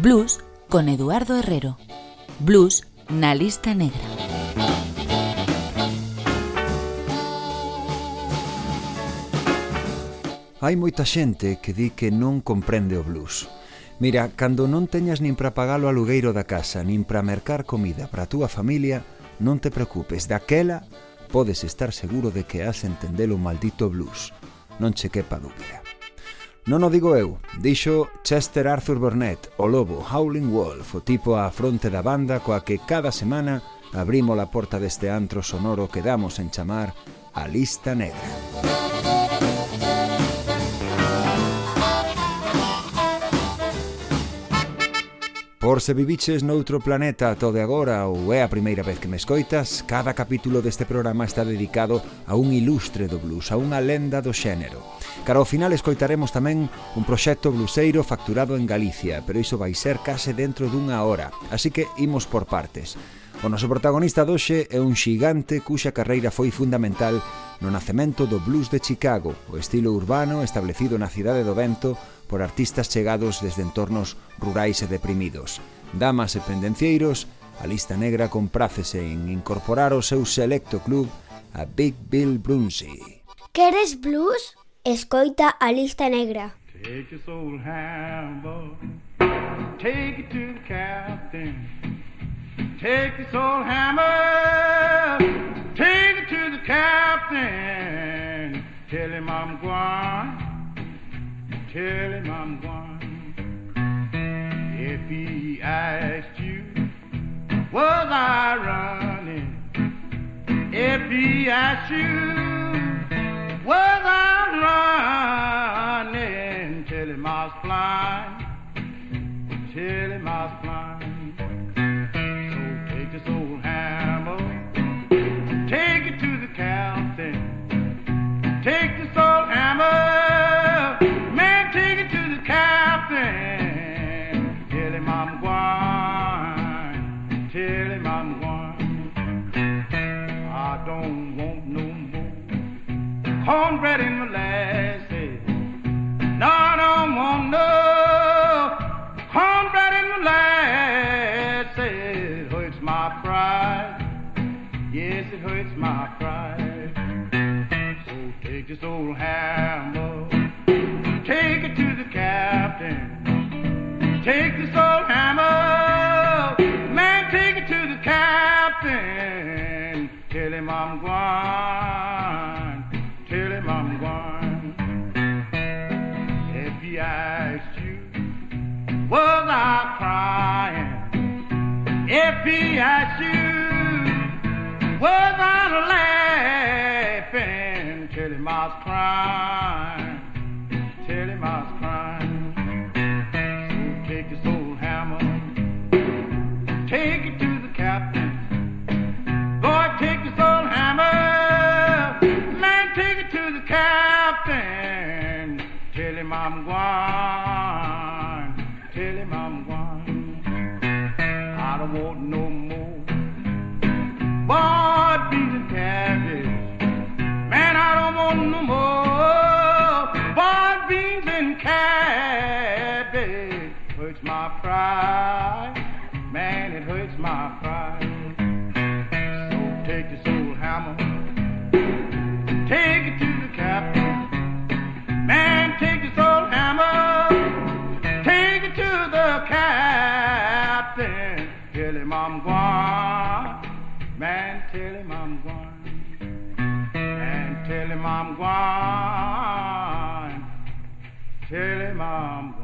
Blues con Eduardo Herrero. Blues na lista negra. Hai moita xente que di que non comprende o blues. Mira, cando non teñas nin para pagar o alugueiro da casa, nin para mercar comida para a túa familia, non te preocupes, daquela podes estar seguro de que has entender o maldito blues. Non che quepa dúbida. Non o digo eu, dixo Chester Arthur Burnett, o lobo Howling Wolf, o tipo á fronte da banda coa que cada semana abrimos a porta deste antro sonoro que damos en chamar a Lista Negra. Por se viviches noutro planeta todo agora ou é a primeira vez que me escoitas, cada capítulo deste programa está dedicado a un ilustre do blues, a unha lenda do xénero. Cara ao final escoitaremos tamén un proxecto bluseiro facturado en Galicia, pero iso vai ser case dentro dunha hora, así que imos por partes. O noso protagonista doxe é un xigante cuxa carreira foi fundamental no nacemento do blues de Chicago, o estilo urbano establecido na cidade do vento por artistas chegados desde entornos rurais e deprimidos. Damas e pendencieiros, a lista negra comprácese en incorporar ao seu selecto club a Big Bill Brunsey. Queres blues? Escoita a lista negra. Take your soul, Take it to the captain. Take this old hammer, take it to the captain. Tell him I'm going. tell him I'm going. If he asked you, was I running? If he asked you, crying? at you, I laughing? Tell him I was and cabbage. Hurts my pride. Man, it hurts my pride. So take this old hammer, take it to the captain. Man, take this old hammer Tell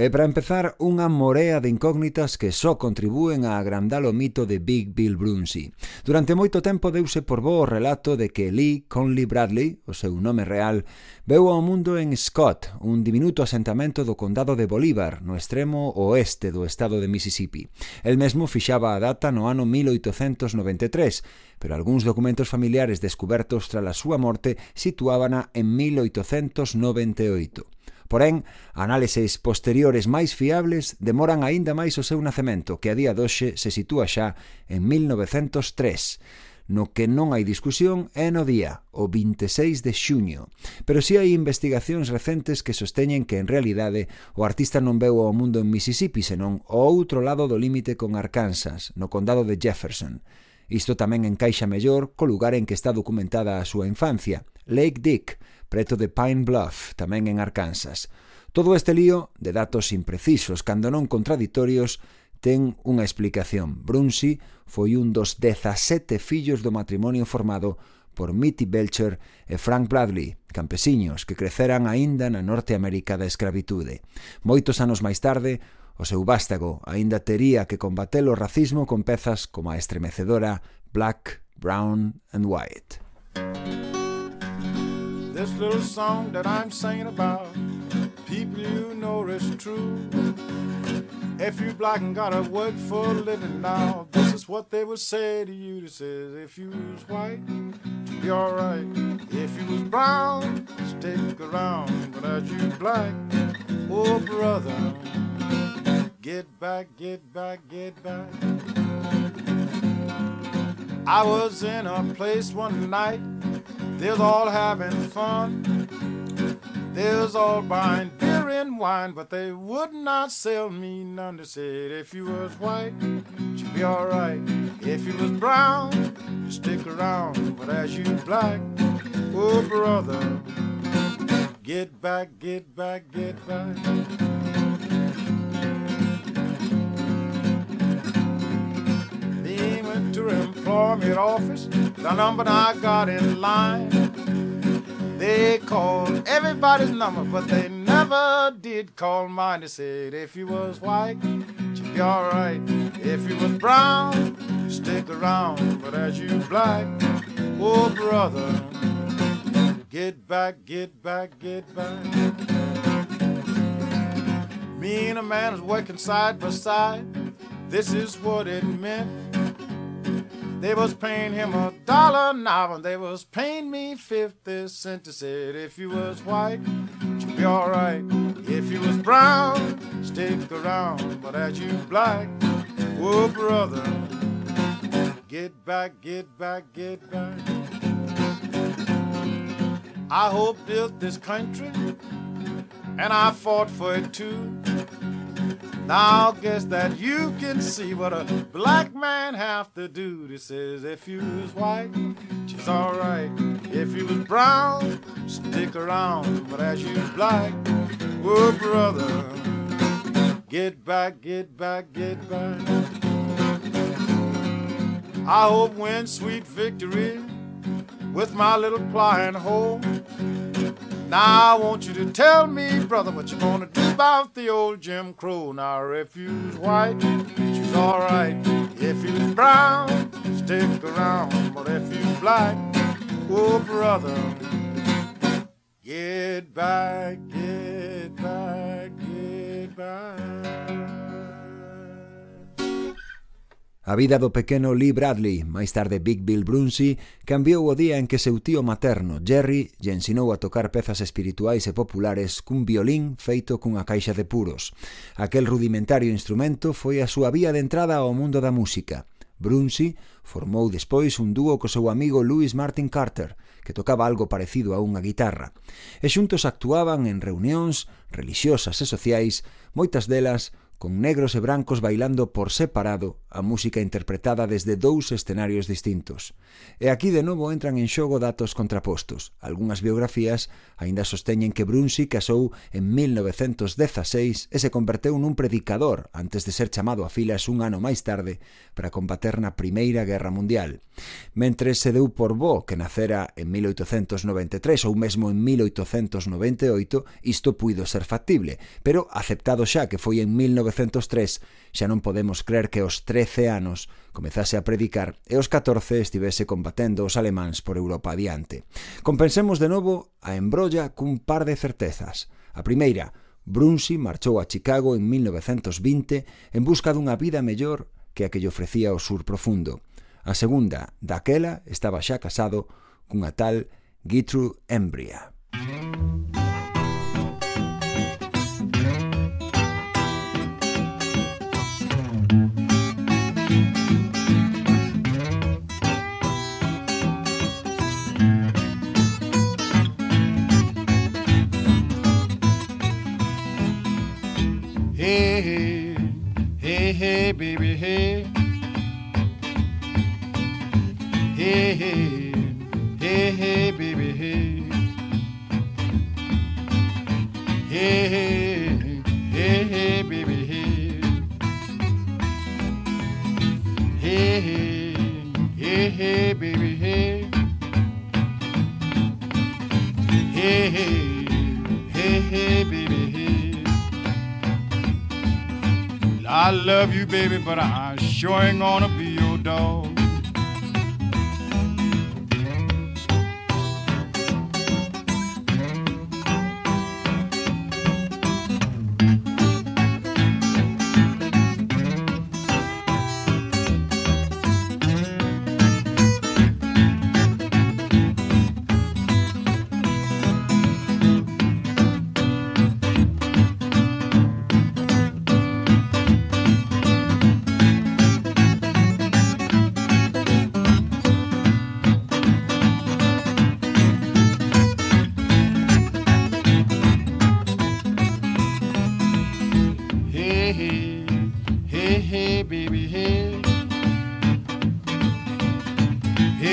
E para empezar, unha morea de incógnitas que só contribúen a agrandar o mito de Big Bill Brunsey. Durante moito tempo deuse por bo o relato de que Lee Conley Bradley, o seu nome real, veu ao mundo en Scott, un diminuto asentamento do condado de Bolívar, no extremo oeste do estado de Mississippi. El mesmo fixaba a data no ano 1893, pero algúns documentos familiares descubertos tras a súa morte situábana en 1898. Porén, análises posteriores máis fiables demoran aínda máis o seu nacemento, que a día doxe se sitúa xa en 1903 no que non hai discusión é no día, o 26 de xuño. Pero si sí hai investigacións recentes que sosteñen que en realidade o artista non veu ao mundo en Mississippi, senón ao outro lado do límite con Arkansas, no condado de Jefferson. Isto tamén encaixa mellor co lugar en que está documentada a súa infancia, Lake Dick, preto de Pine Bluff, tamén en Arkansas. Todo este lío de datos imprecisos, cando non contraditorios, ten unha explicación. Brunsi foi un dos 17 fillos do matrimonio formado por Mitty Belcher e Frank Bradley, campesiños que creceran aínda na Norteamérica da escravitude. Moitos anos máis tarde, o seu vástago aínda tería que combater o racismo con pezas como a estremecedora Black, Brown and White. This little song that I'm singing about, people you know is true. If you black and gotta work for a living now, this is what they would say to you. They says, if you was white, be alright. If you was brown, stick around. But as you black, oh brother, get back, get back, get back. I was in a place one night, they was all having fun. They was all buying beer and wine, but they would not sell me none. They said if you was white, you'd be alright. If you was brown, you stick around. But as you black, oh brother, get back, get back, get back. To employment office, the number I got in line. They called everybody's number, but they never did call mine. They said if you was white, you'd be alright. If you was brown, stick around. But as you black, oh brother, get back, get back, get back. Me and a man was working side by side. This is what it meant. They was paying him a dollar an hour, and they was paying me fifty cents. They said if you was white, you'd be alright. If you was brown, stick around. But as you black, oh brother, get back, get back, get back. I hope built this country, and I fought for it too. Now guess that you can see what a black man have to do. This says if you was white, she's alright. If you was brown, stick around. But as you black, oh brother, get back, get back, get back. I hope win sweet victory with my little plying hoe. Now I want you to tell me, brother, what you gonna do about the old Jim Crow. Now if you was white, she's alright. If you was brown, stick around. But if you black, oh brother, get back, get back, get back. A vida do pequeno Lee Bradley, máis tarde Big Bill Brunsey, cambiou o día en que seu tío materno, Jerry, lle ensinou a tocar pezas espirituais e populares cun violín feito cunha caixa de puros. Aquel rudimentario instrumento foi a súa vía de entrada ao mundo da música. Brunsey formou despois un dúo co seu amigo Louis Martin Carter, que tocaba algo parecido a unha guitarra, e xuntos actuaban en reunións religiosas e sociais, moitas delas con negros e brancos bailando por separado a música interpretada desde dous escenarios distintos. E aquí de novo entran en xogo datos contrapostos. Algunhas biografías aínda sosteñen que Brunsi casou en 1916 e se converteu nun predicador antes de ser chamado a filas un ano máis tarde para combater na Primeira Guerra Mundial. Mentre se deu por bo que nacera en 1893 ou mesmo en 1898, isto puido ser factible, pero aceptado xa que foi en 19 1903 xa non podemos crer que aos 13 anos comezase a predicar e aos 14 estivese combatendo os alemáns por Europa adiante. Compensemos de novo a embrolla cun par de certezas. A primeira, Brunsi marchou a Chicago en 1920 en busca dunha vida mellor que a que lle ofrecía o sur profundo. A segunda, daquela, estaba xa casado cunha tal Gertrude Embria. Hey, hey, hey, hey, baby, hey. Hey, hey, hey, hey, baby, hey. Hey, hey, hey, hey, baby, hey. I love you, baby, but I sure ain't gonna be your dog.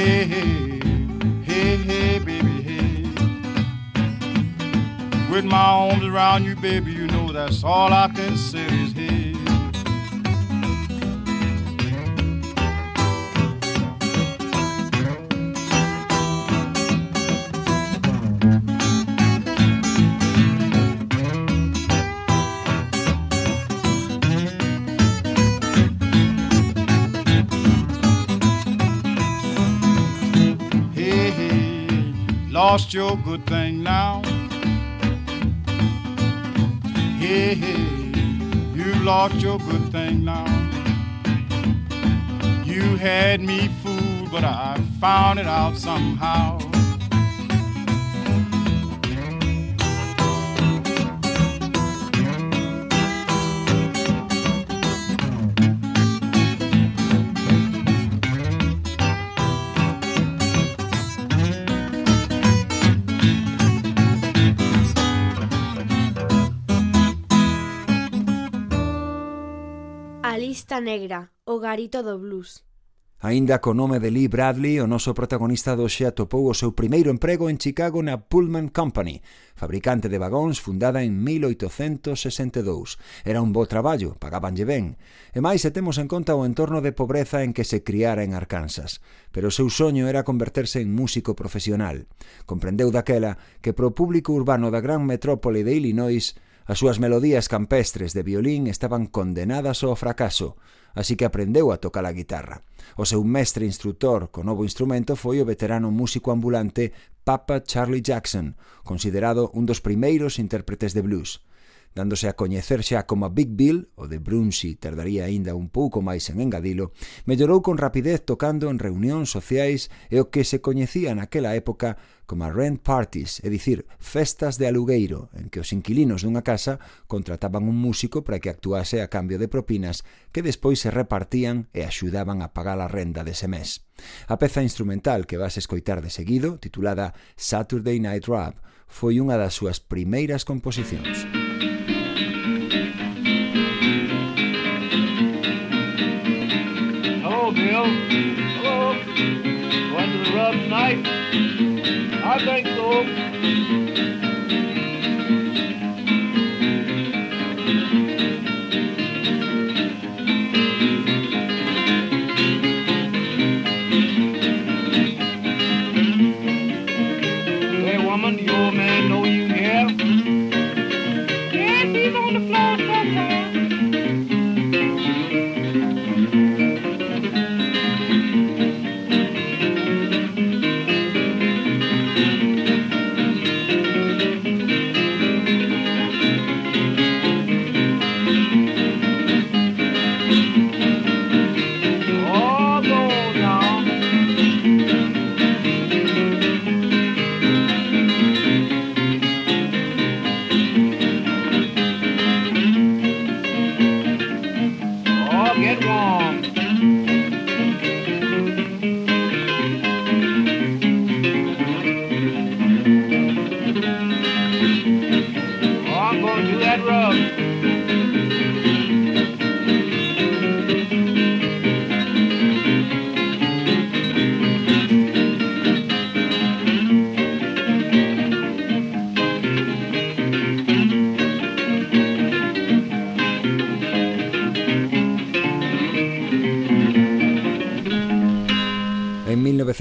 Hey, hey, hey, hey, baby, hey. With my arms around you, baby, you know that's all I can say is hey. Lost your good thing now. Hey, hey, you lost your good thing now. You had me fooled, but I found it out somehow. Lista Negra, o garito do blues. Aínda co nome de Lee Bradley, o noso protagonista do xe atopou o seu primeiro emprego en Chicago na Pullman Company, fabricante de vagóns fundada en 1862. Era un bo traballo, pagabanlle ben. E máis se temos en conta o entorno de pobreza en que se criara en Arkansas. Pero o seu soño era converterse en músico profesional. Comprendeu daquela que pro público urbano da gran metrópole de Illinois As súas melodías campestres de violín estaban condenadas ao fracaso, así que aprendeu a tocar a guitarra. O seu mestre instructor co novo instrumento foi o veterano músico ambulante Papa Charlie Jackson, considerado un dos primeiros intérpretes de blues dándose a coñecer xa como Big Bill, o de Brunsi tardaría aínda un pouco máis en engadilo, mellorou con rapidez tocando en reunións sociais e o que se coñecía naquela época como rent parties, é dicir, festas de alugueiro, en que os inquilinos dunha casa contrataban un músico para que actuase a cambio de propinas que despois se repartían e axudaban a pagar a renda dese mes. A peza instrumental que vas escoitar de seguido, titulada Saturday Night Rap, foi unha das súas primeiras composicións. Música Hello, Bill. Hello. Going to the rub tonight? I think so.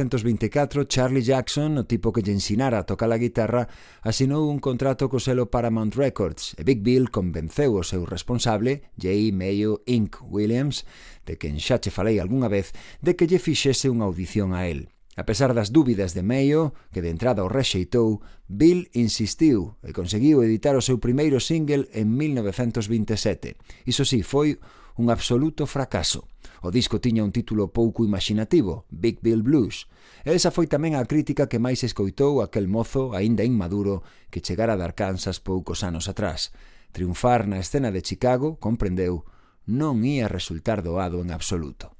1924, Charlie Jackson, o tipo que lle ensinara a tocar a guitarra, asinou un contrato co selo Paramount Records e Big Bill convenceu o seu responsable, J. Mayo Inc. Williams, de quen xa che falei algunha vez, de que lle fixese unha audición a él. A pesar das dúbidas de Mayo, que de entrada o rexeitou, Bill insistiu e conseguiu editar o seu primeiro single en 1927. Iso sí, foi un absoluto fracaso. O disco tiña un título pouco imaxinativo, Big Bill Blues, e esa foi tamén a crítica que máis escoitou aquel mozo aínda inmaduro que chegara de Arkansas poucos anos atrás. Triunfar na escena de Chicago, comprendeu, non ia resultar doado en absoluto.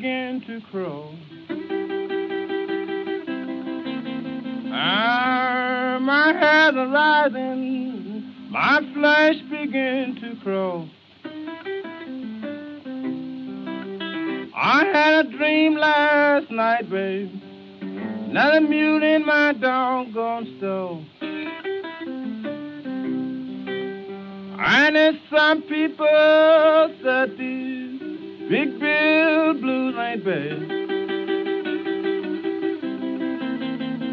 Begin to crow. Ah, my hair's a rising, my flesh begin to crow. I had a dream last night, babe. Another mule in my doggone stove. And there's some people said these big bill blues ain't bad.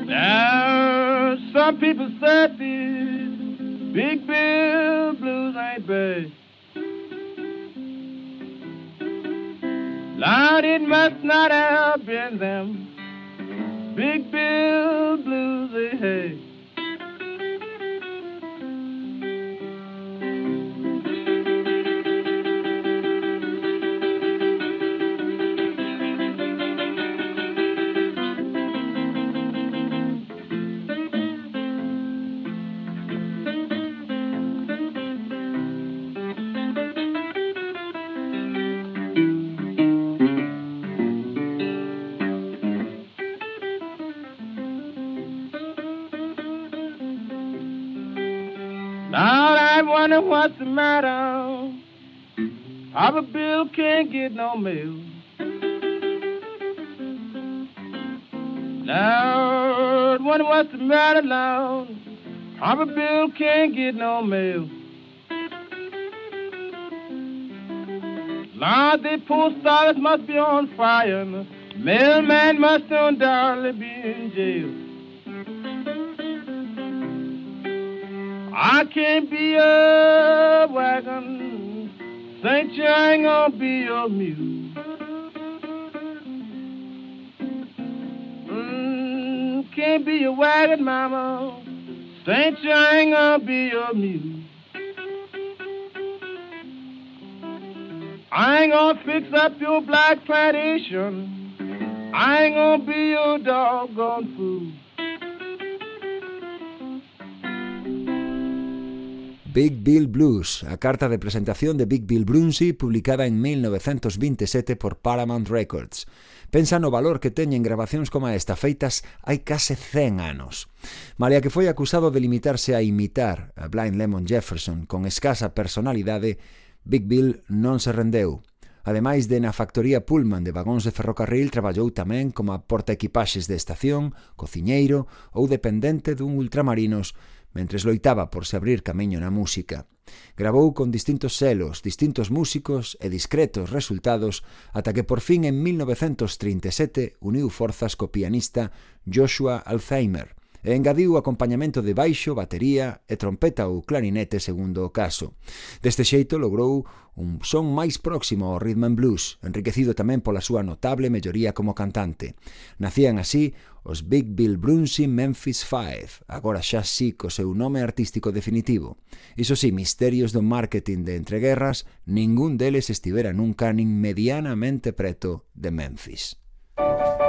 Now some people said these big bill blues ain't bad. Lord, it must not have been them big bill what's the matter. Papa Bill can't get no mail. Lord, wonder what's the matter, Lord. Papa Bill can't get no mail. Lord, the post office must be on fire. Mailman must undoubtedly be in jail. I can't be a wagon, Saint you ain't gonna be a mule. Mm, can't be a wagon, mama, Saint you ain't gonna be a mule. I ain't gonna fix up your black plantation. I ain't gonna be your doggone fool. Big Bill Blues, a carta de presentación de Big Bill Brunsey publicada en 1927 por Paramount Records. Pensa no valor que teñen grabacións como esta feitas hai case 100 anos. Malia que foi acusado de limitarse a imitar a Blind Lemon Jefferson con escasa personalidade, Big Bill non se rendeu. Ademais de na factoría Pullman de vagóns de ferrocarril, traballou tamén como porta equipaxes de estación, cociñeiro ou dependente dun ultramarinos mentres loitaba por se abrir camiño na música. Grabou con distintos selos, distintos músicos e discretos resultados ata que por fin en 1937 uniu forzas co pianista Joshua Alzheimer, e engadiu o acompañamento de baixo, batería e trompeta ou clarinete segundo o caso. Deste xeito logrou un son máis próximo ao rhythm and blues, enriquecido tamén pola súa notable melloría como cantante. Nacían así os Big Bill Brunsy Memphis Five, agora xa sí co seu nome artístico definitivo. Iso sí, misterios do marketing de entreguerras, ningún deles estivera nunca nin medianamente preto de Memphis. Música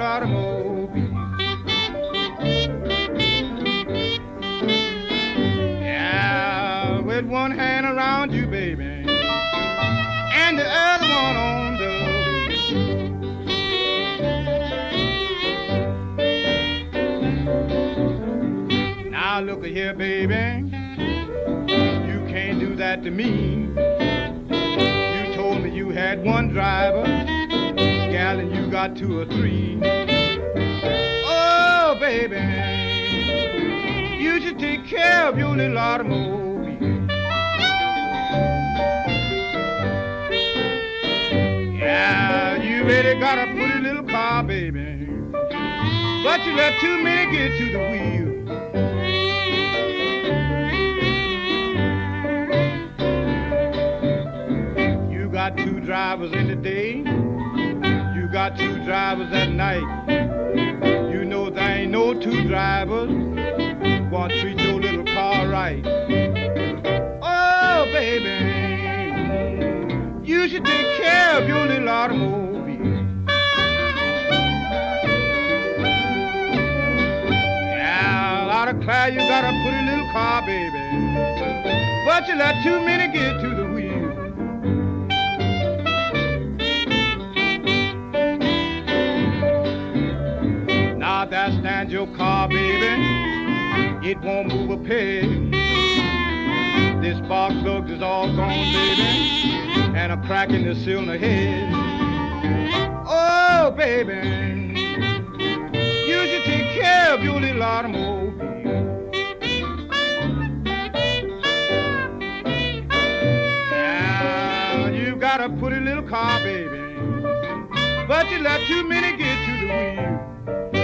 automobile. Yeah, with one hand around you, baby, and the other one on the. Now look here, baby. You can't do that to me. You told me you had one driver, gal, and you got two or three. Oh, baby, you should take care of your little automobile. Yeah, you really got a pretty little car, baby, but you let too many get to the wheel. You got two drivers in the day, got two drivers at night. You know there ain't no two drivers gonna treat your little car right. Oh, baby, you should take care of your little automobile. Lot of you got a pretty little car, baby, but you let too many get to the Now that your car, baby. It won't move a peg. This spark plug is all gone, baby, and a crack in the cylinder head. Oh, baby, you should take care of your little automobile. You got a pretty little car, baby, but you let too many get to the wheel.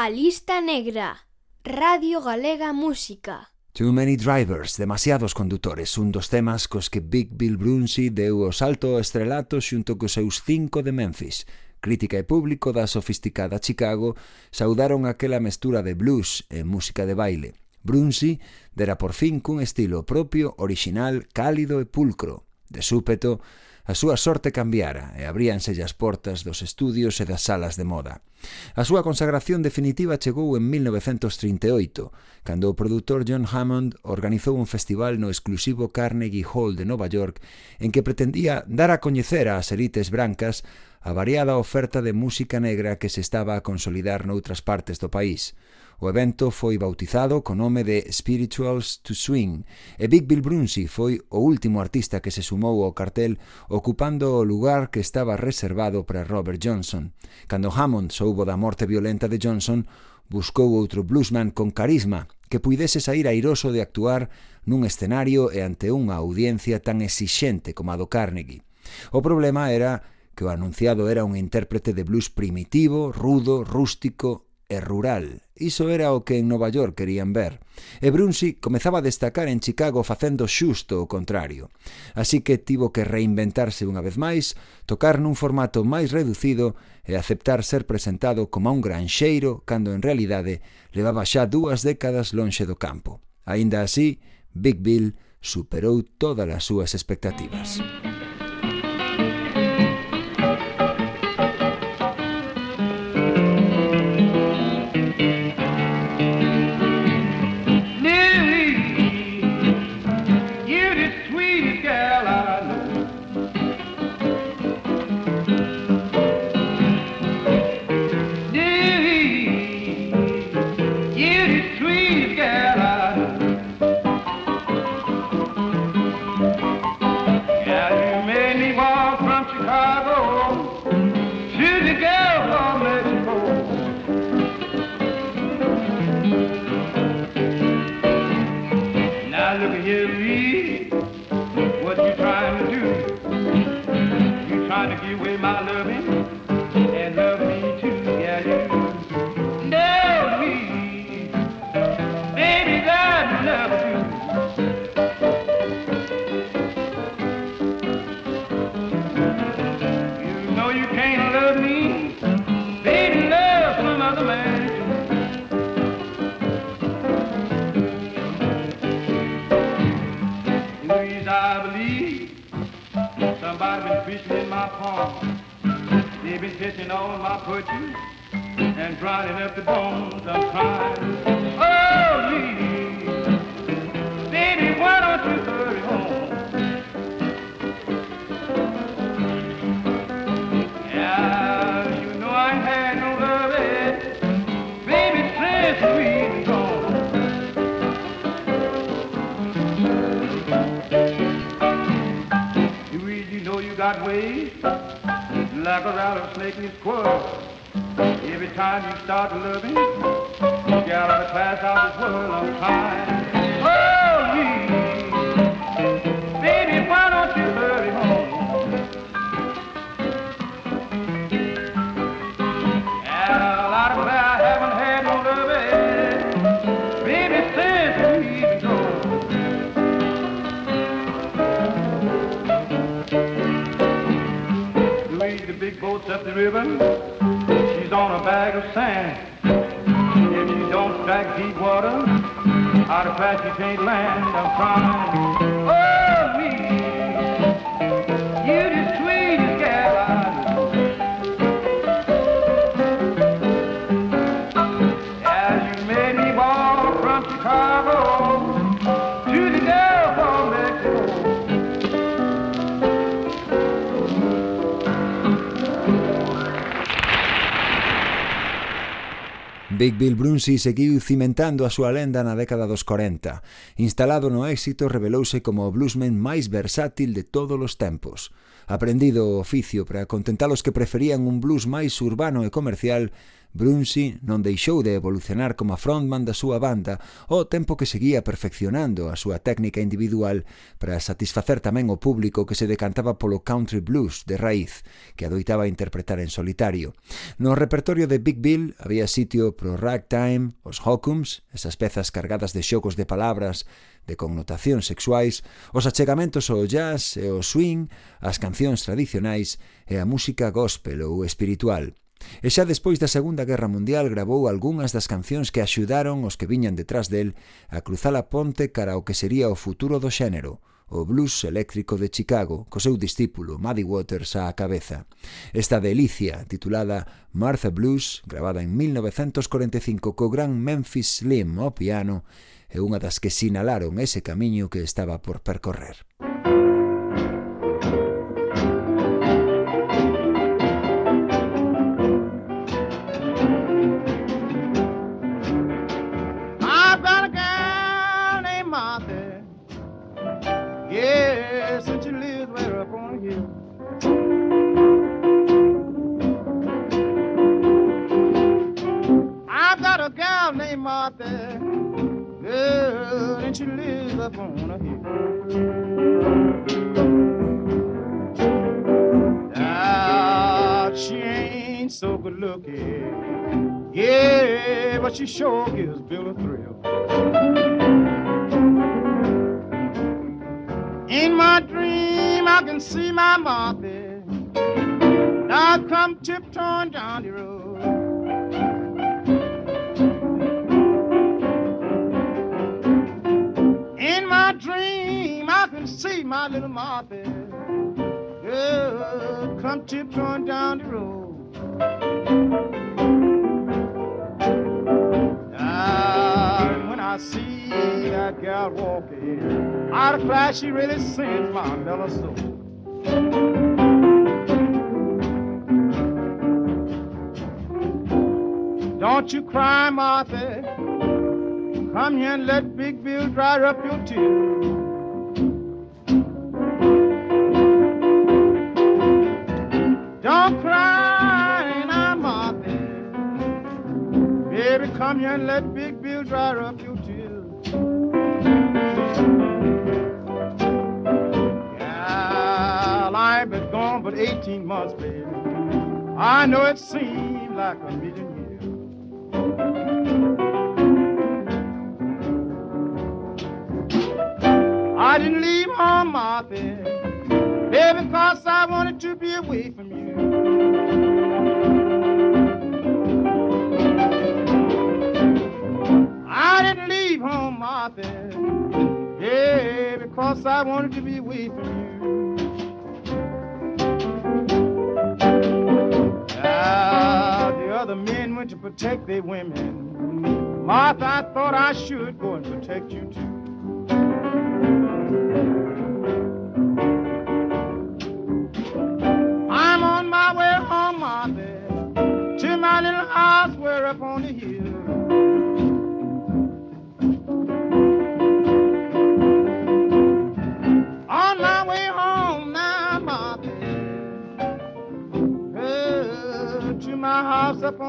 A lista negra. Radio Galega Música. Too Many Drivers, demasiados condutores, un dos temas cos que Big Bill Brunsi deu o salto ao estrelato xunto cos seus cinco de Memphis. Crítica e público da sofisticada Chicago saudaron aquela mestura de blues e música de baile. Brunsi dera por fin cun estilo propio, original, cálido e pulcro, De súpeto, a súa sorte cambiara e abríanse as portas dos estudios e das salas de moda. A súa consagración definitiva chegou en 1938, cando o produtor John Hammond organizou un festival no exclusivo Carnegie Hall de Nova York en que pretendía dar a coñecer ás elites brancas a variada oferta de música negra que se estaba a consolidar noutras partes do país. O evento foi bautizado co nome de Spirituals to Swing e Big Bill Brunsi foi o último artista que se sumou ao cartel ocupando o lugar que estaba reservado para Robert Johnson. Cando Hammond soubo da morte violenta de Johnson, buscou outro bluesman con carisma que puidese sair airoso de actuar nun escenario e ante unha audiencia tan exixente como a do Carnegie. O problema era que o anunciado era un intérprete de blues primitivo, rudo, rústico e rural. Iso era o que en Nova York querían ver. E Brunsi comezaba a destacar en Chicago facendo xusto o contrario. Así que tivo que reinventarse unha vez máis, tocar nun formato máis reducido e aceptar ser presentado como un granxeiro cando en realidade levaba xa dúas décadas lonxe do campo. Aínda así, Big Bill superou todas as súas expectativas. Música They've been catching all my poetry and grinding up the bones. I'm crying. Oh, a rattlesnake in his squirrel. Every time you start loving, you of class out this world. I'm crying. River. She's on a bag of sand. If you don't strike deep water, out of you can't land. I'm crying. Oh, Big Bill Brunsey seguiu cimentando a súa lenda na década dos 40. Instalado no éxito, revelouse como o bluesman máis versátil de todos os tempos. Aprendido o oficio para contentar os que preferían un blues máis urbano e comercial, Brunsi non deixou de evolucionar como frontman da súa banda ao tempo que seguía perfeccionando a súa técnica individual para satisfacer tamén o público que se decantaba polo country blues de raíz que adoitaba interpretar en solitario. No repertorio de Big Bill había sitio pro ragtime, os hockums, esas pezas cargadas de xogos de palabras de connotacións sexuais, os achegamentos ao jazz e ao swing, as cancións tradicionais e a música gospel ou espiritual. E xa despois da Segunda Guerra Mundial grabou algunhas das cancións que axudaron os que viñan detrás del a cruzar a ponte cara ao que sería o futuro do xénero, o blues eléctrico de Chicago, co seu discípulo Muddy Waters á cabeza. Esta delicia, titulada Martha Blues, gravada en 1945 co gran Memphis Slim ao piano, e unha das que sinalaron ese camiño que estaba por percorrer. Martha. Girl, and she lives up on a hill. Ah, she ain't so good looking. Yeah, but she sure gives Bill a thrill. In my dream, I can see my Martha. Now come tiptoeing down the road. My little Martha. Girl, come tiptoeing down the road. Ah, when I see that gal walking, of class she really sings my mellow soul. Don't you cry, Martha. Come here and let Big Bill dry up your tears. Don't cry now, Martha. Baby, come here and let Big Bill dry up your tears. I ain't been gone but 18 months, baby. I know it seemed like a million years. I didn't leave home, Martha, baby, because I wanted to be away from you. I didn't leave home, Martha. Yeah, because I wanted to be with you. Now the other men went to protect their women. Martha, I thought I should go and protect you too.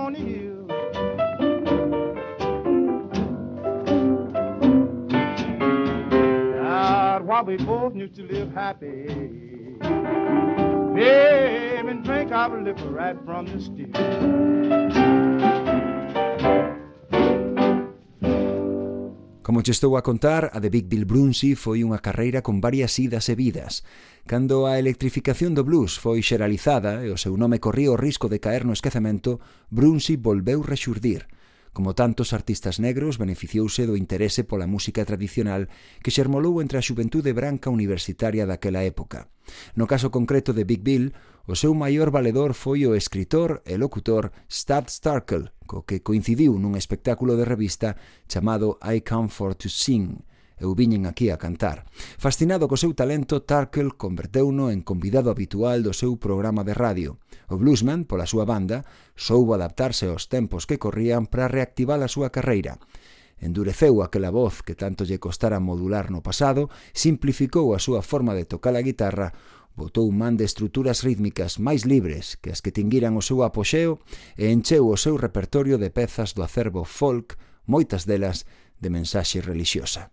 The. Como che estou a contar, a de Big Bill Brunsey foi unha carreira con varias idas e vidas. Cando a electrificación do blues foi xeralizada e o seu nome corría o risco de caer no esquecemento, Brunsi volveu rexurdir. Como tantos artistas negros, beneficiouse do interese pola música tradicional que xermolou entre a xuventude branca universitaria daquela época. No caso concreto de Big Bill, o seu maior valedor foi o escritor e locutor Stab Starkel, co que coincidiu nun espectáculo de revista chamado I Come For To Sing, eu viñen aquí a cantar. Fascinado co seu talento, Tarkle converteuno en convidado habitual do seu programa de radio. O bluesman, pola súa banda, soubo adaptarse aos tempos que corrían para reactivar a súa carreira. Endureceu aquela voz que tanto lle costara modular no pasado, simplificou a súa forma de tocar a guitarra, botou man de estruturas rítmicas máis libres que as que tinguiran o seu apoxeo e encheu o seu repertorio de pezas do acervo folk, moitas delas de mensaxe religiosa.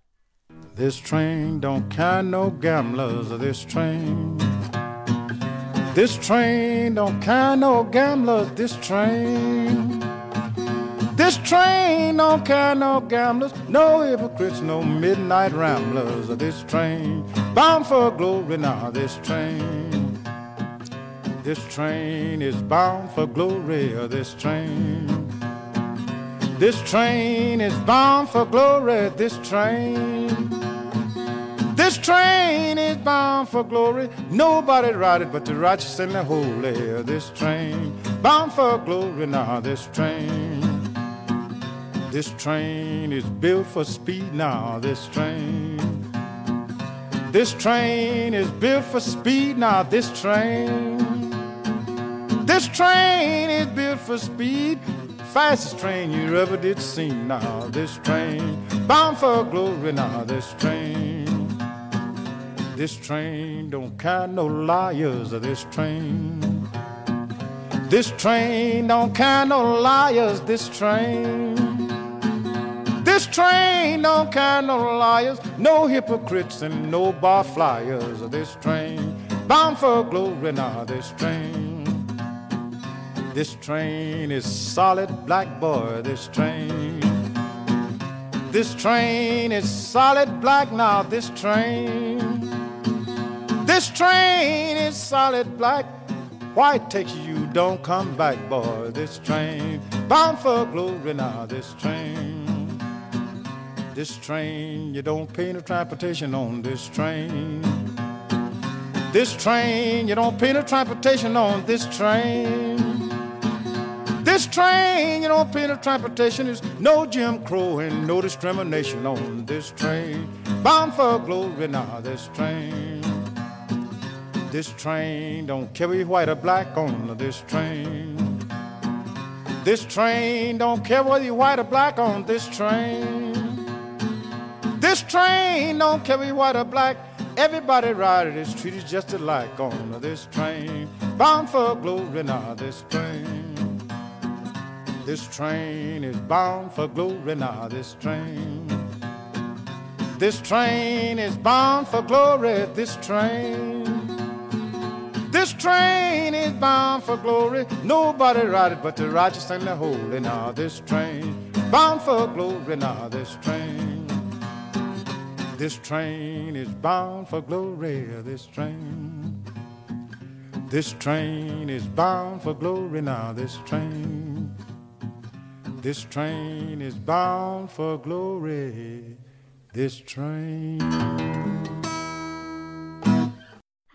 This train don't carry no gamblers. This train. This train don't carry no gamblers. This train. This train don't carry no gamblers, no hypocrites, no midnight ramblers. Of this train bound for glory now. This train. This train is bound for glory. This train. This train is bound for glory. This train. This train is bound for glory. Nobody ride it but the righteous and the holy. This train bound for glory now. This train. This train is built for speed now. This train. This train is built for speed now. This train. This train is built for speed. Fastest train you ever did see now. This train bound for glory now. This train. This train don't carry no liars. This train. This train don't carry no liars. This train. This train don't carry no liars, no hypocrites and no bar flyers. This train bound for glory now. This train. This train is solid black boy. This train. This train is solid black now. This train. This train is solid black. White takes you, don't come back, boy. This train bound for glory now. This train. This train, you don't pay no transportation on this train. This train, you don't pay no transportation on this train. This train, you don't pay no transportation. There's no Jim Crow and no discrimination on this train. Bound for glory now, this train. This train don't you white or black on this train. This train don't care whether you're white or black on this train. This train don't you white or black. Everybody riding is treated just alike on this train. Bound for glory now, this train. This train is bound for glory now, this train. This train is bound for glory, this train. This train is bound for glory. Nobody ride it but the righteous and the holy. Now this train bound for glory. Now this train. This train is bound for glory. This train. This train is bound for glory. Now this train. This train is bound for glory. This train.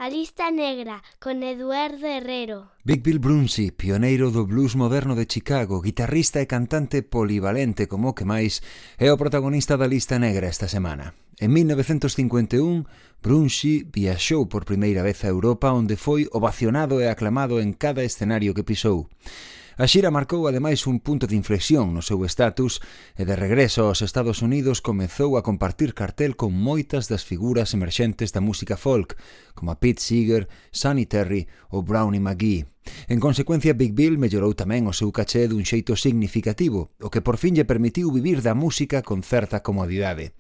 A lista negra con Eduardo Herrero. Big Bill Brunsey, pioneiro do blues moderno de Chicago, guitarrista e cantante polivalente como que máis, é o protagonista da lista negra esta semana. En 1951, Brunsey viaxou por primeira vez a Europa onde foi ovacionado e aclamado en cada escenario que pisou. A xira marcou ademais un punto de inflexión no seu estatus e de regreso aos Estados Unidos comezou a compartir cartel con moitas das figuras emerxentes da música folk, como a Pete Seeger, Sonny Terry ou Brownie McGee. En consecuencia, Big Bill mellorou tamén o seu caché dun xeito significativo, o que por fin lle permitiu vivir da música con certa comodidade.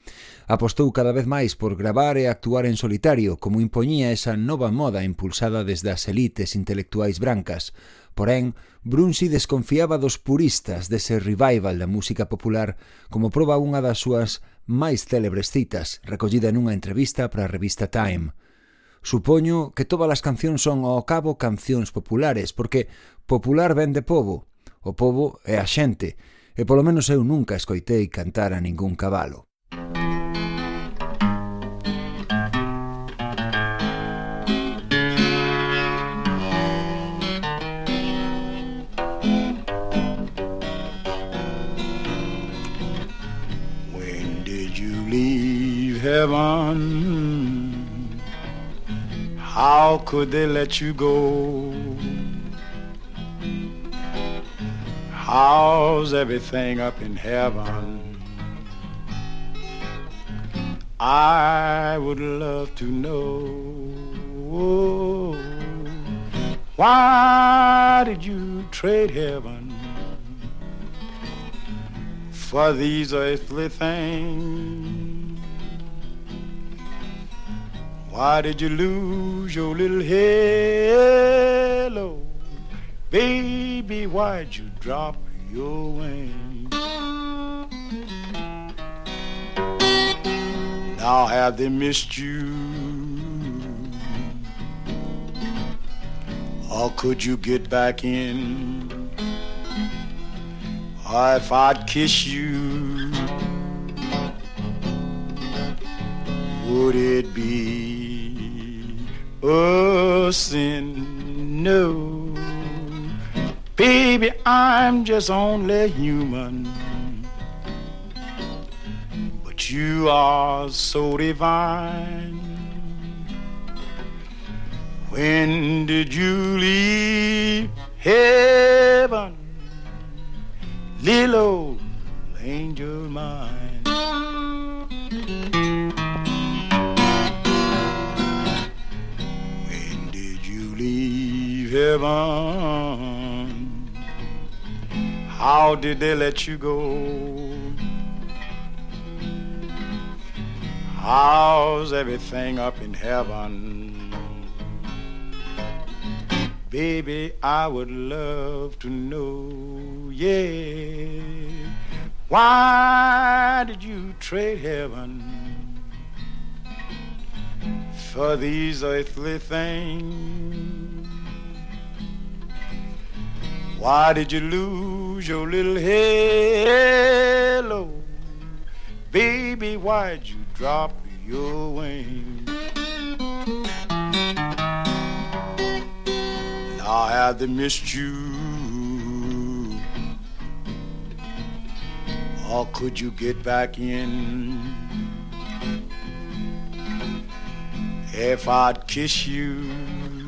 Apostou cada vez máis por gravar e actuar en solitario, como impoñía esa nova moda impulsada desde as elites intelectuais brancas, Porén, Brunsi desconfiaba dos puristas dese revival da música popular como proba unha das súas máis célebres citas, recollida nunha entrevista para a revista Time. Supoño que todas as cancións son ao cabo cancións populares, porque popular ven de povo, o povo é a xente, e polo menos eu nunca escoitei cantar a ningún cabalo. Heaven. How could they let you go? How's everything up in heaven? I would love to know. Why did you trade heaven for these earthly things? Why did you lose your little halo? Baby, why'd you drop your wings? Now have they missed you? Or could you get back in? Or if I'd kiss you, would it be a sin. No, baby, I'm just only human. But you are so divine. When did you leave heaven, little heaven. How did they let you go? How's everything up in heaven? Baby, I would love to know, yeah. Why did you trade heaven for these earthly things? Why did you lose your little halo? Baby, why'd you drop your wings? I have they missed you? Or could you get back in? If I'd kiss you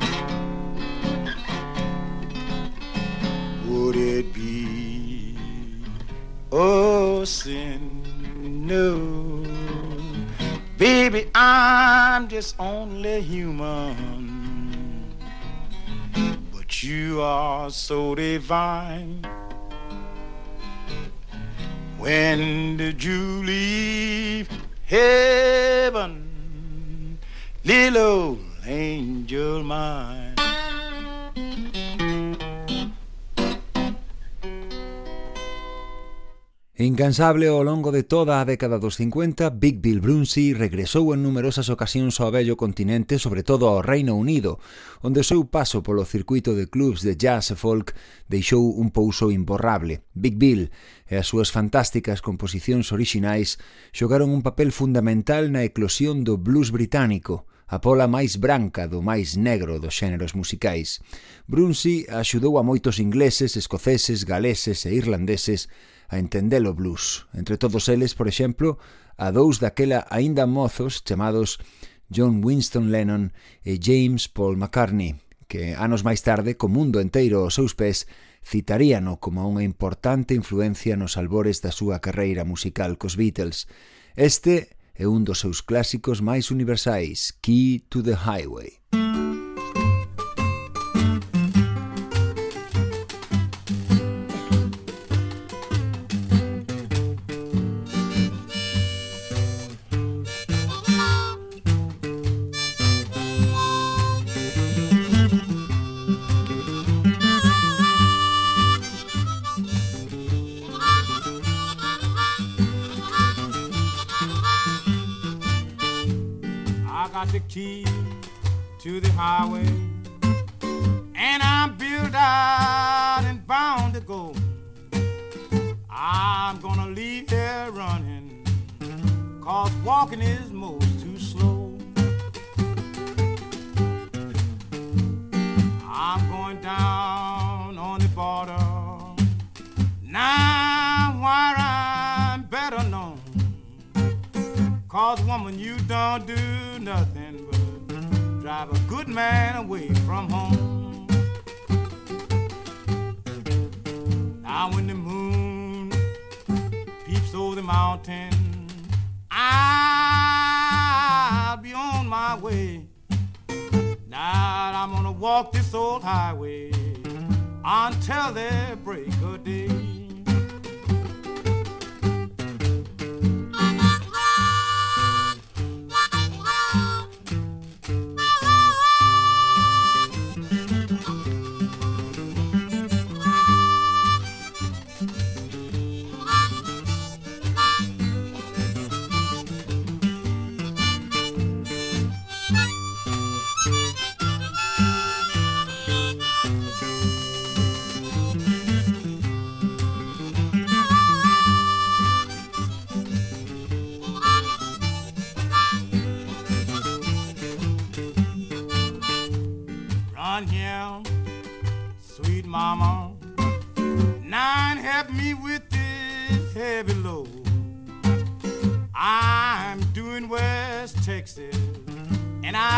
would it be oh sin? No, baby, I'm just only human, but you are so divine. When did you leave heaven, little angel mine? Incansable ao longo de toda a década dos 50, Big Bill Brunsey regresou en numerosas ocasións ao vello continente, sobre todo ao Reino Unido, onde o seu paso polo circuito de clubs de jazz e folk deixou un pouso imborrable. Big Bill e as súas fantásticas composicións orixinais xogaron un papel fundamental na eclosión do blues británico, a pola máis branca do máis negro dos xéneros musicais. Brunsey axudou a moitos ingleses, escoceses, galeses e irlandeses a entender o blues. Entre todos eles, por exemplo, a dous daquela aínda mozos chamados John Winston Lennon e James Paul McCartney, que anos máis tarde, co mundo enteiro aos seus pés, citaríano como unha importante influencia nos albores da súa carreira musical cos Beatles. Este é un dos seus clásicos máis universais, Key to the Highway. Música key to the highway. And I'm built out and bound to go. I'm gonna leave here running, cause walking is most too slow. I'm going down on the border. Now where I'm better known. Cause woman, you don't do nothing drive a good man away from home. Now when the moon peeps over the mountain, I'll be on my way. Now I'm gonna walk this old highway until the break of day.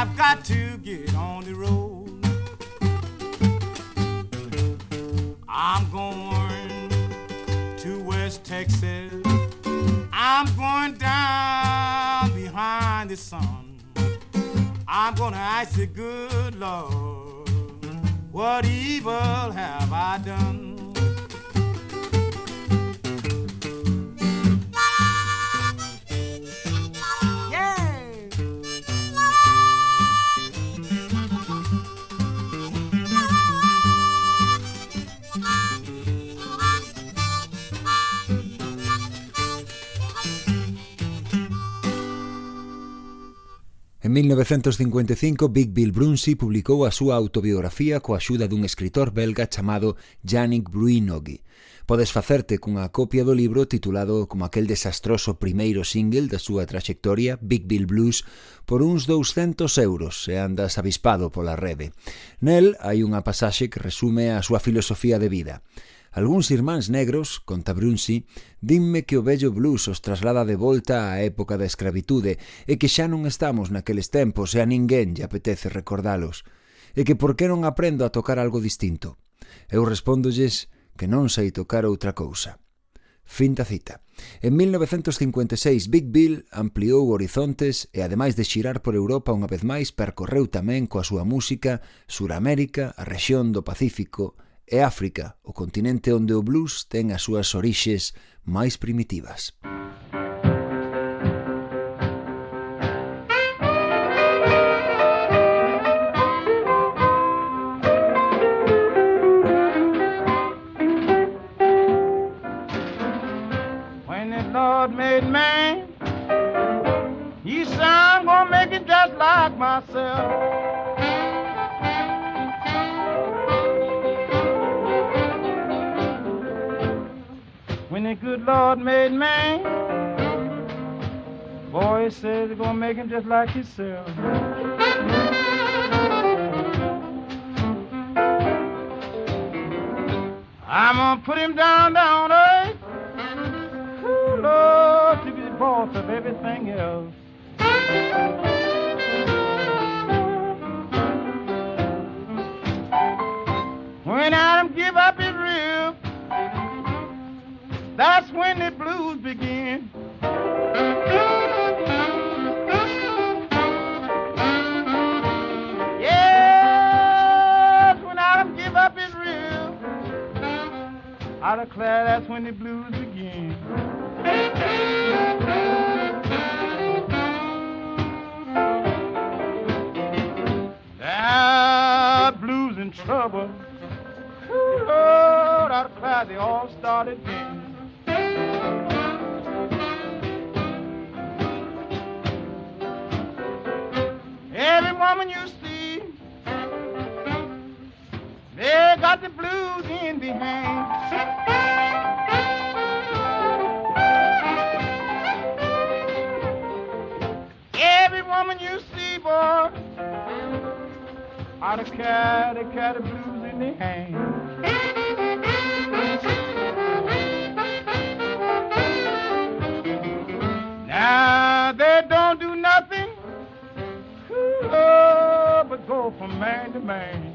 I've got to get on the road. I'm going to West Texas. I'm going down behind the sun. I'm gonna ask the good Lord, what evil have I done? 1955, Big Bill Brunsi publicou a súa autobiografía coa axuda dun escritor belga chamado Yannick Bruinogui. Podes facerte cunha copia do libro titulado como aquel desastroso primeiro single da súa traxectoria, Big Bill Blues, por uns 200 euros se andas avispado pola rede. Nel hai unha pasaxe que resume a súa filosofía de vida. Algúns irmáns negros, conta Brunsi, dinme que o vello blues os traslada de volta á época da escravitude e que xa non estamos naqueles tempos e a ninguén lle apetece recordalos. E que por que non aprendo a tocar algo distinto? Eu respóndolles que non sei tocar outra cousa. Fin da cita. En 1956 Big Bill ampliou horizontes e ademais de xirar por Europa unha vez máis percorreu tamén coa súa música Suramérica, a rexión do Pacífico é África, o continente onde o blues ten as súas orixes máis primitivas. When the Lord made man, he said, I'm gonna make it just like myself. The good Lord made man, boy, always says it's gonna make him just like himself. I'm gonna put him down, down earth. Ooh, Lord, to be the boss of everything else. When Adam give up that's when the blues begin. Yes, when Adam give up his rib, I declare that's when the blues begin. Blues in trouble. Ooh, Lord, I declare they all started again. Out of care, they carry the blues in their hand. Now they don't do nothing oh, but go from man to man.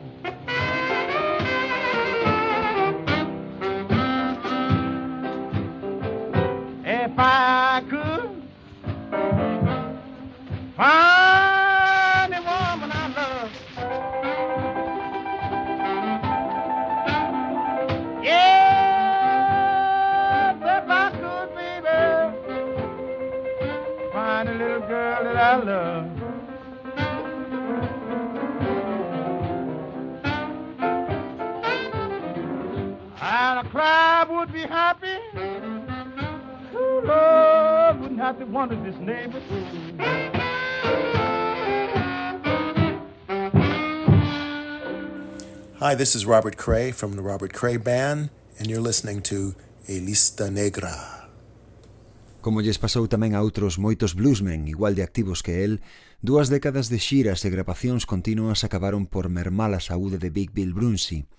Hi, this is Robert Cray from the Robert Cray Band, and you're listening to A Lista Negra. Como lles pasou tamén a outros moitos bluesmen igual de activos que el, dúas décadas de xiras e grabacións continuas acabaron por mermar a saúde de Big Bill Brunsey.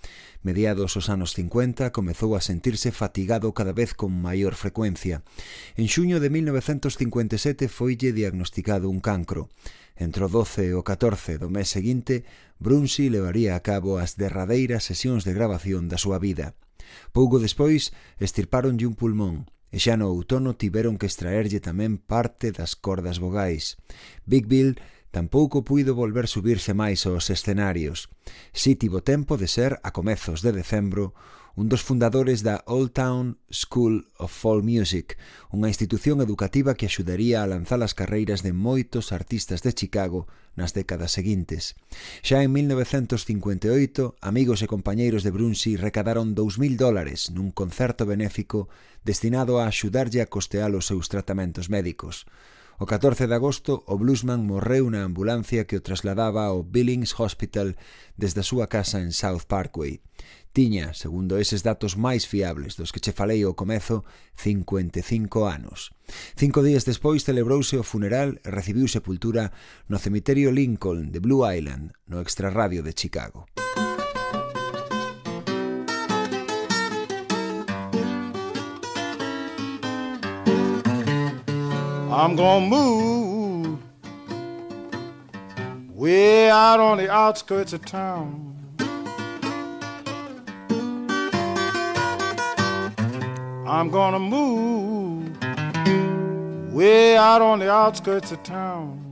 Mediados os anos 50 comezou a sentirse fatigado cada vez con maior frecuencia. En xuño de 1957 foille diagnosticado un cancro. Entre o 12 e o 14 do mes seguinte, Brunsey levaría a cabo as derradeiras sesións de grabación da súa vida. Pouco despois, estirparonlle un pulmón e xa no outono tiveron que extraerlle tamén parte das cordas vogais. Big Bill tampouco puido volver subirse máis aos escenarios. Si tivo tempo de ser, a comezos de decembro, un dos fundadores da Old Town School of Folk Music, unha institución educativa que axudaría a lanzar as carreiras de moitos artistas de Chicago nas décadas seguintes. Xa en 1958, amigos e compañeiros de Brunsi recadaron 2.000 dólares nun concerto benéfico destinado a axudarlle a costear os seus tratamentos médicos. O 14 de agosto, o bluesman morreu na ambulancia que o trasladaba ao Billings Hospital desde a súa casa en South Parkway tiña, segundo eses datos máis fiables dos que che falei ao comezo, 55 anos. Cinco días despois celebrouse o funeral e recibiu sepultura no cemiterio Lincoln de Blue Island, no extrarradio de Chicago. I'm gonna move way out on the outskirts of town I'm gonna move way out on the outskirts of town.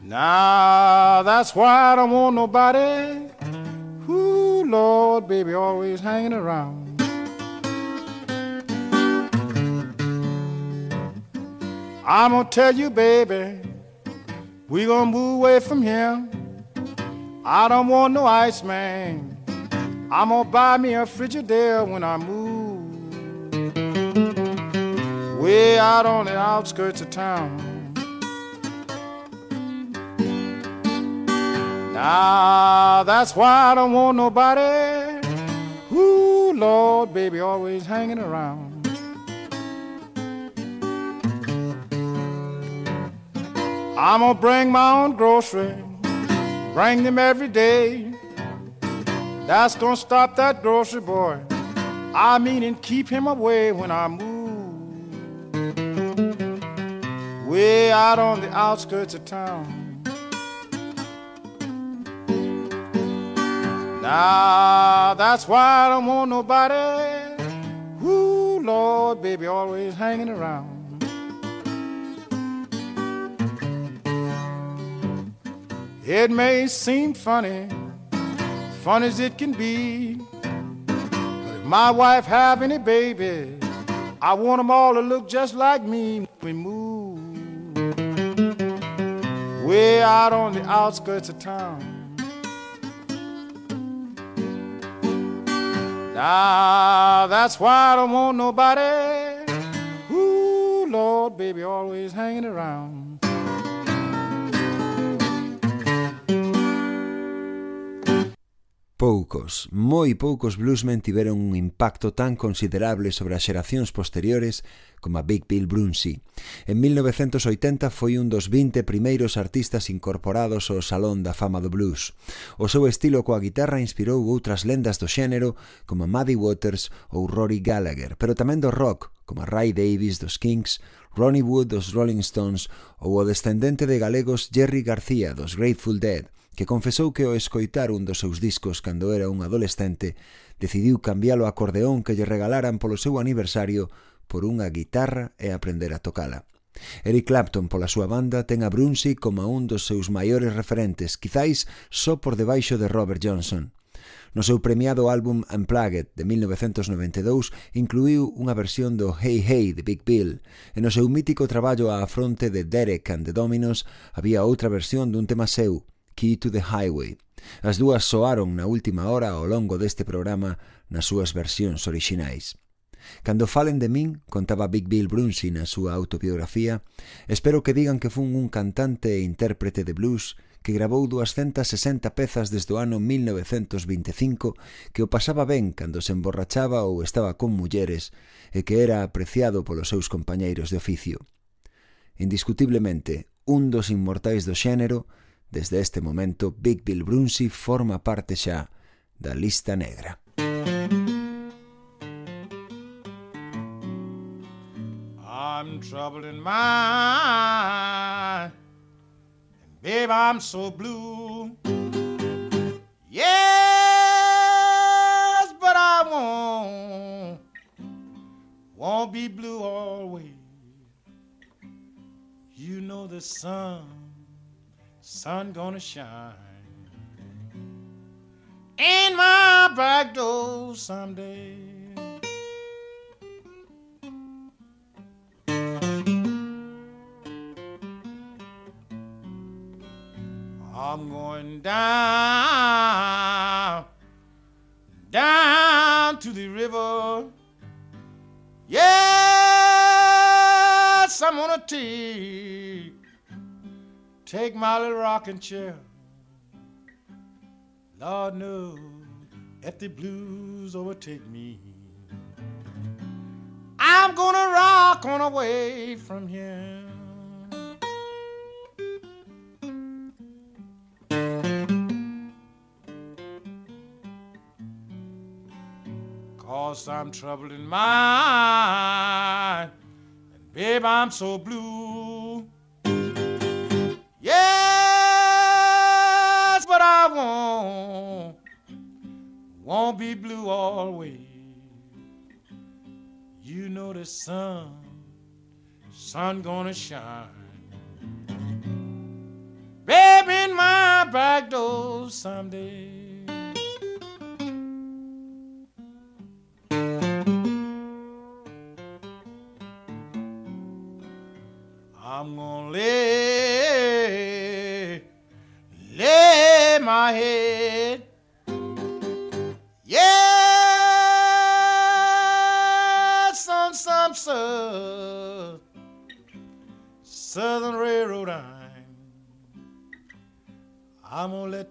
Now that's why I don't want nobody. Ooh, Lord, baby, always hanging around. I'm gonna tell you, baby, we gonna move away from here. I don't want no ice man. I'm gonna buy me a Frigidaire when I move way out on the outskirts of town. Now that's why I don't want nobody. Ooh, Lord, baby, always hanging around. I'm gonna bring my own grocery, bring them every day. That's gonna stop that grocery boy. I mean, and keep him away when I move. Way out on the outskirts of town. Now that's why I don't want nobody. Ooh, Lord, baby, always hanging around. It may seem funny, fun as it can be. But if my wife have any babies, I want them all to look just like me we move. Way out on the outskirts of town. Now that's why I don't want nobody. Ooh, Lord, baby, always hanging around. Poucos, moi poucos bluesmen tiveron un impacto tan considerable sobre as xeracións posteriores como a Big Bill Brunsey. En 1980 foi un dos 20 primeiros artistas incorporados ao Salón da Fama do Blues. O seu estilo coa guitarra inspirou outras lendas do xénero como Muddy Waters ou Rory Gallagher, pero tamén do rock, como Ray Davis dos Kings, Ronnie Wood dos Rolling Stones ou o descendente de galegos Jerry García dos Grateful Dead, que confesou que ao escoitar un dos seus discos cando era un adolescente, decidiu cambialo o acordeón que lle regalaran polo seu aniversario por unha guitarra e aprender a tocala. Eric Clapton, pola súa banda, ten a Brunsey como un dos seus maiores referentes, quizáis só por debaixo de Robert Johnson. No seu premiado álbum Unplugged de 1992 incluiu unha versión do Hey Hey de Big Bill e no seu mítico traballo á fronte de Derek and the Dominos había outra versión dun tema seu, Key to the Highway. As dúas soaron na última hora ao longo deste programa nas súas versións orixinais. Cando falen de min, contaba Big Bill Brunsi na súa autobiografía, espero que digan que fun un cantante e intérprete de blues que grabou 260 pezas desde o ano 1925, que o pasaba ben cando se emborrachaba ou estaba con mulleres e que era apreciado polos seus compañeiros de oficio. Indiscutiblemente, un dos inmortais do xénero, desde este momento Big Bill Brunsi forma parte xa da lista negra. Música I'm troubled in mind, and babe, I'm so blue. Yes, but I won't, won't be blue always. You know the sun sun gonna shine in my back door someday. I'm going down, down to the river. Yes, I'm gonna take Take my little rocking chair. Lord knows if the blues overtake me, I'm gonna rock on away from here. Cause I'm troubled in mind, and babe, I'm so blue. Yes, but I won't, won't be blue always. You know the sun, sun gonna shine. Baby, in my back door someday.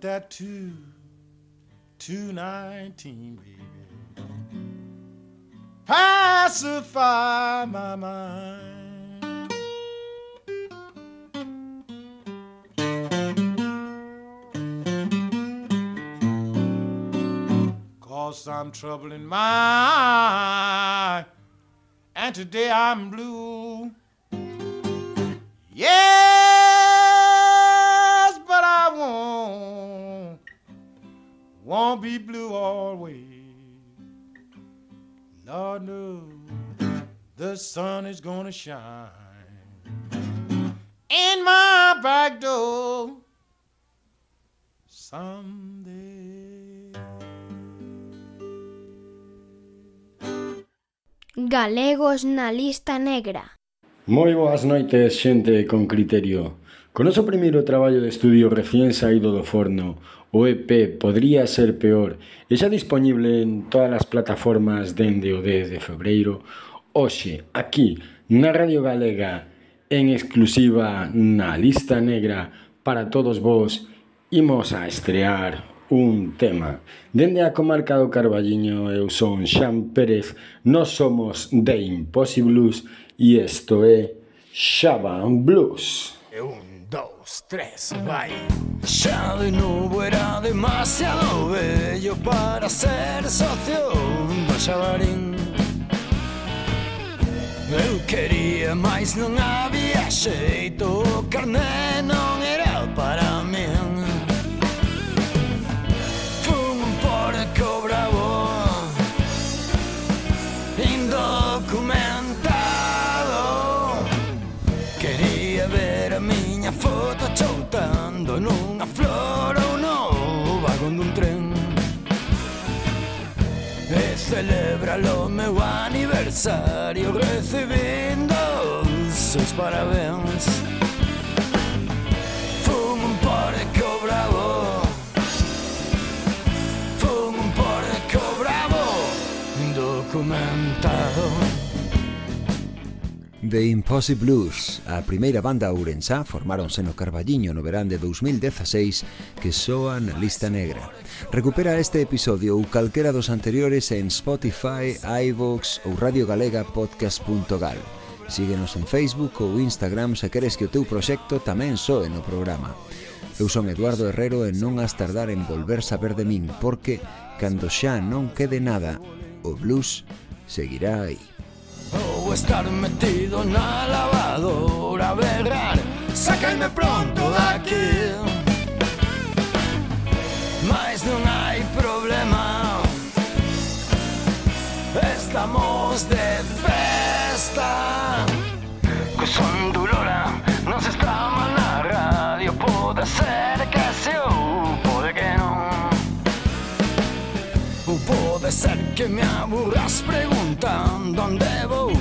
that two, 219, baby. Pacify my mind. Cause I'm troubling my, and today I'm blue. Yeah! Won't be blue always. Lord knows the sun is gonna shine in my back door someday. Galegos na lista negra. Moi boas noites, xente con criterio. Con noso primeiro traballo de estudio recién saído do forno, o EP Podría ser peor e xa disponible en todas as plataformas dende o 10 de febreiro hoxe aquí na Radio Galega en exclusiva na lista negra para todos vos imos a estrear un tema. Dende a comarca do Carballiño eu son Xan Pérez, nós somos The Impossible Blues e isto é Shaban Blues. É un dos, tres, bye. Ya de nuevo era demasiado bello para ser socio de Barín. Eu queria, mas non había xeito, o carné era o meu aniversario recibindo seus parabéns The Impossible Blues, a primeira banda ourensá, formáronse no Carballiño no verán de 2016 que soa na lista negra. Recupera este episodio ou calquera dos anteriores en Spotify, iVoox ou radiogalegaPodcast.gal. Síguenos en Facebook ou Instagram se queres que o teu proxecto tamén soe no programa. Eu son Eduardo Herrero e non has tardar en volver saber de min, porque, cando xa non quede nada, o blues seguirá aí. O estar metido en la lavadora, berrar, sáquenme pronto de aquí. Mas non hay problema, estamos de festa. Que son dolora, nos estamos na radio, puede ser que se ou, pode que non. puede ser que me aburras preguntar donde voy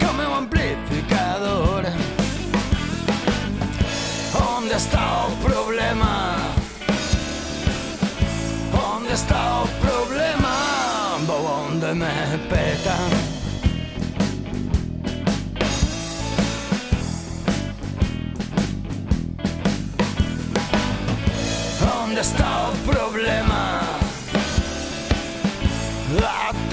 como amplificador. ¿Dónde está el problema? ¿Dónde está el problema? ¿Dónde me petan? ¿Dónde está el problema? La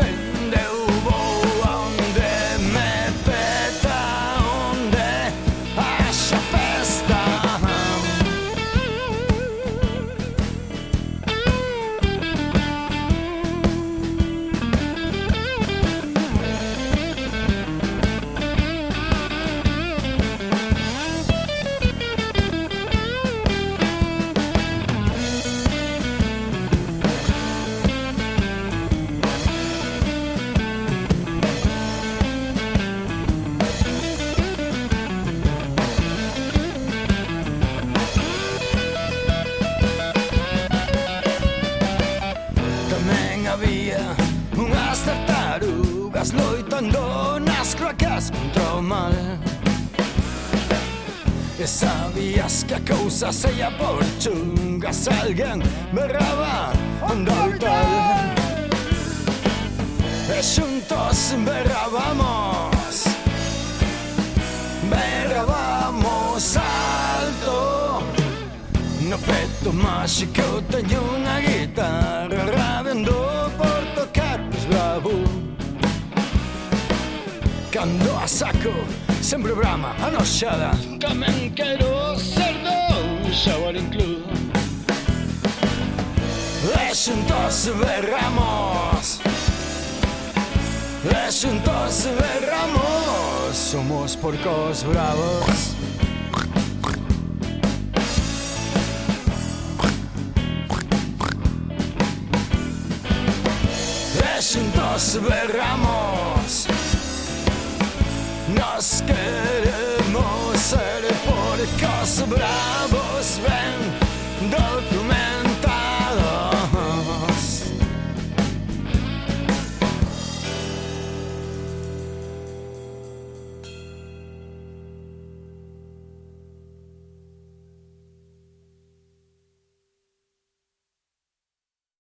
Quizás ella por chungas alguien me raba andar Juntos berrabamos, berrabamos alto. No peto más y que eu una guitarra rabendo por tocar pues bravo. Cando a saco, sempre brama, anoxada, tamén quero ser. Shower Include. Juntos verramos, juntos verramos, somos porcos bravos. Juntos verramos, nos queremos ser porcos bravos.